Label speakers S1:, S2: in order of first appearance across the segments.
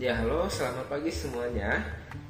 S1: Ya halo, selamat pagi semuanya.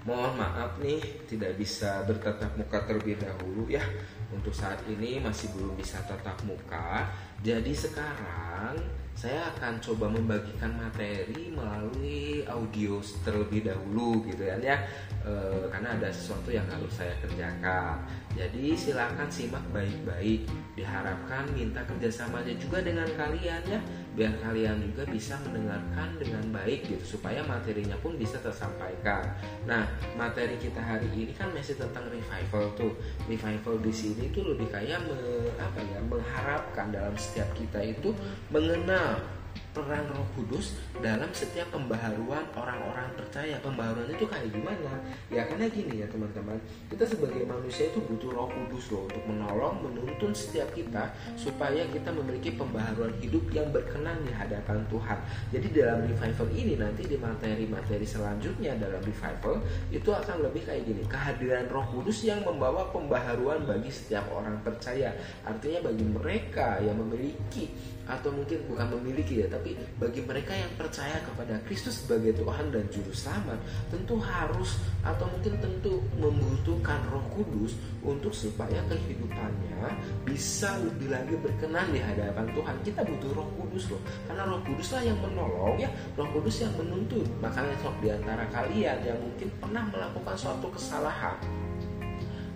S1: Mohon maaf nih tidak bisa bertatap muka terlebih dahulu ya. Untuk saat ini masih belum bisa tatap muka. Jadi sekarang saya akan coba membagikan materi melalui audio terlebih dahulu gitu kan ya e, karena ada sesuatu yang harus saya kerjakan jadi silakan simak baik-baik diharapkan minta kerjasamanya juga dengan kalian ya biar kalian juga bisa mendengarkan dengan baik gitu supaya materinya pun bisa tersampaikan. Nah, materi kita hari ini kan masih tentang revival tuh. Revival di sini tuh lebih kayak me, apa ya, mengharapkan dalam setiap kita itu mengenal peran Roh Kudus dalam setiap pembaharuan orang-orang percaya. Pembaharuan itu kayak gimana? Ya karena gini ya teman-teman, kita sebagai manusia itu butuh Roh Kudus loh untuk menolong, menuntun setiap kita supaya kita memiliki pembaharuan hidup yang berkenan di hadapan Tuhan. Jadi dalam revival ini nanti di materi-materi selanjutnya dalam revival itu akan lebih kayak gini, kehadiran Roh Kudus yang membawa pembaharuan bagi setiap orang percaya. Artinya bagi mereka yang memiliki atau mungkin bukan memiliki ya tapi bagi mereka yang percaya kepada Kristus sebagai Tuhan dan Juru Selamat tentu harus atau mungkin tentu membutuhkan Roh Kudus untuk supaya kehidupannya bisa lebih lagi berkenan di hadapan Tuhan. Kita butuh Roh Kudus loh. Karena Roh Kudus lah yang menolong ya. Roh Kudus yang menuntun. Makanya sok di antara kalian yang mungkin pernah melakukan suatu kesalahan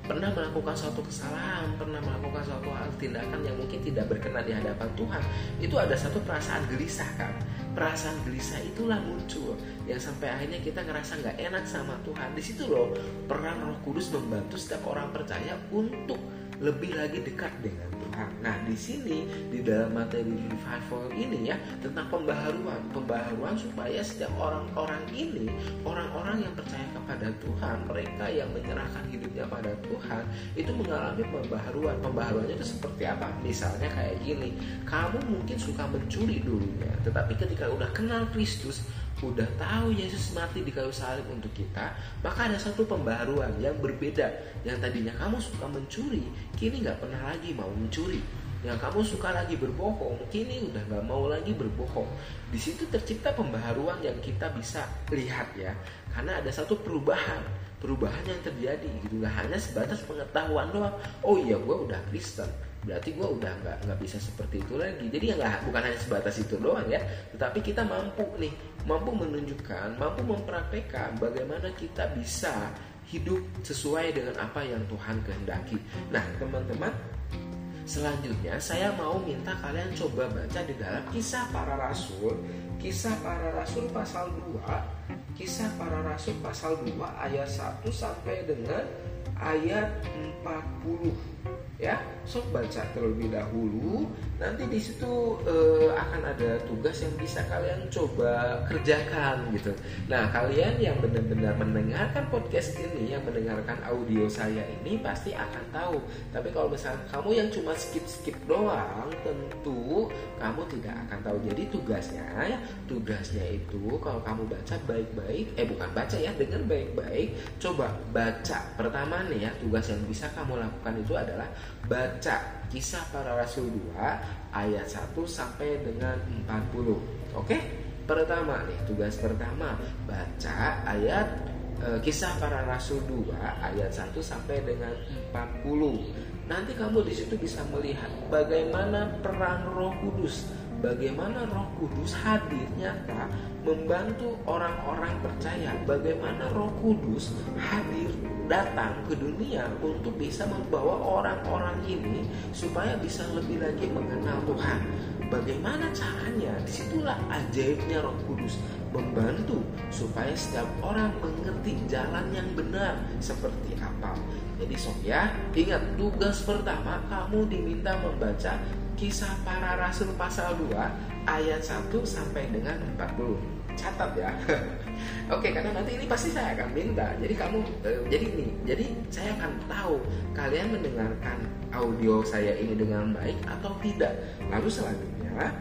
S1: pernah melakukan suatu kesalahan, pernah melakukan suatu hal tindakan yang mungkin tidak berkenan di hadapan Tuhan, itu ada satu perasaan gelisah kan. Perasaan gelisah itulah muncul yang sampai akhirnya kita ngerasa nggak enak sama Tuhan. Di situ loh peran Roh Kudus membantu setiap orang percaya untuk lebih lagi dekat dengan Tuhan. Nah, di sini di dalam materi revival ini ya tentang pembaharuan, pembaharuan supaya setiap orang-orang ini, orang-orang yang percaya kepada Tuhan, mereka yang menyerahkan hidupnya pada Tuhan, itu mengalami pembaharuan. Pembaharuannya itu seperti apa? Misalnya kayak gini, kamu mungkin suka mencuri dulunya, tetapi ketika udah kenal Kristus, udah tahu Yesus mati di kayu salib untuk kita, maka ada satu pembaharuan yang berbeda. Yang tadinya kamu suka mencuri, kini nggak pernah lagi mau mencuri. Yang kamu suka lagi berbohong, kini udah nggak mau lagi berbohong. Di situ tercipta pembaharuan yang kita bisa lihat ya, karena ada satu perubahan perubahan yang terjadi gitu nggak hanya sebatas pengetahuan doang oh iya gue udah Kristen berarti gue udah nggak nggak bisa seperti itu lagi. Jadi ya nggak bukan hanya sebatas itu doang ya. Tetapi kita mampu nih mampu menunjukkan mampu mempraktekkan bagaimana kita bisa hidup sesuai dengan apa yang Tuhan kehendaki. Nah teman-teman Selanjutnya saya mau minta kalian coba baca di dalam kisah para rasul Kisah para rasul pasal 2 Kisah para rasul pasal 2 ayat 1 sampai dengan ayat 40 ya sok baca terlebih dahulu. Nanti di situ uh, akan ada tugas yang bisa kalian coba kerjakan gitu. Nah kalian yang benar-benar mendengarkan podcast ini yang mendengarkan audio saya ini pasti akan tahu. Tapi kalau misalnya kamu yang cuma skip skip doang tentu kamu tidak akan tahu jadi tugasnya ya tugasnya itu kalau kamu baca baik-baik eh bukan baca ya dengan baik-baik coba baca pertama nih ya tugas yang bisa kamu lakukan itu adalah baca kisah para rasul 2 ayat 1 sampai dengan 40. Oke? Pertama nih, tugas pertama baca ayat e, kisah para rasul 2 ayat 1 sampai dengan 40. Nanti kamu di situ bisa melihat bagaimana peran Roh Kudus bagaimana Roh Kudus hadir nyata membantu orang-orang percaya bagaimana Roh Kudus hadir datang ke dunia untuk bisa membawa orang-orang ini supaya bisa lebih lagi mengenal Tuhan. Bagaimana caranya? Di situlah ajaibnya Roh Kudus membantu supaya setiap orang mengerti jalan yang benar seperti apa. Jadi sob ya, ingat tugas pertama kamu diminta membaca Kisah Para Rasul pasal 2 ayat 1 sampai dengan 40. Catat ya. Oke, karena nanti ini pasti saya akan minta. Jadi kamu eh, jadi ini, jadi saya akan tahu kalian mendengarkan audio saya ini dengan baik atau tidak. Lalu selanjutnya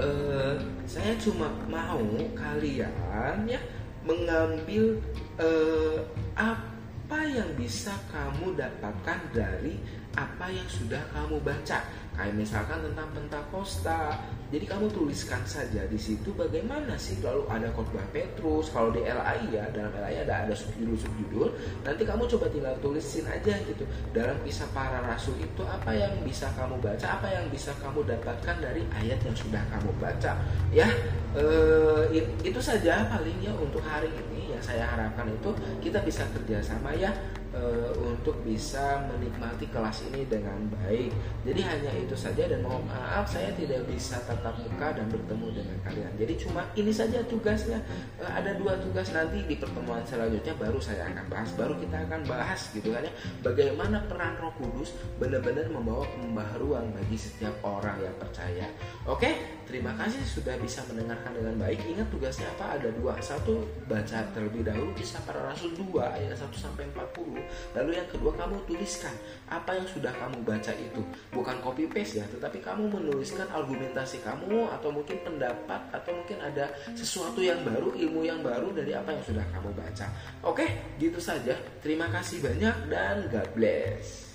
S1: eh, saya cuma mau kalian ya mengambil eh, apa yang bisa kamu dapatkan dari apa yang sudah kamu baca kayak misalkan tentang Pentakosta jadi kamu tuliskan saja di situ bagaimana sih lalu ada khotbah Petrus kalau di LAI ya dalam LAI ada ada subjudul subjudul nanti kamu coba tinggal tulisin aja gitu. Dalam kisah para rasul itu apa yang bisa kamu baca apa yang bisa kamu dapatkan dari ayat yang sudah kamu baca? Ya eh, itu saja paling ya untuk hari ini. Yang saya harapkan itu kita bisa kerjasama ya uh, untuk bisa menikmati kelas ini dengan baik. Jadi hanya itu saja dan mohon maaf saya tidak bisa tatap muka dan bertemu dengan kalian. Jadi cuma ini saja tugasnya. Uh, ada dua tugas nanti di pertemuan selanjutnya baru saya akan bahas, baru kita akan bahas gitu kan ya. Bagaimana peran Roh Kudus benar-benar membawa pembaharuan bagi setiap orang yang percaya. Oke, terima kasih sudah bisa mendengarkan dengan baik. Ingat tugasnya apa? Ada dua. Satu baca terlebih dahulu kisah para rasul dua ayat 1 sampai 40 Lalu yang kedua kamu tuliskan apa yang sudah kamu baca itu. Bukan copy paste ya, tetapi kamu menuliskan argumentasi kamu atau mungkin pendapat atau mungkin ada sesuatu yang baru, ilmu yang baru dari apa yang sudah kamu baca. Oke, gitu saja. Terima kasih banyak dan God bless.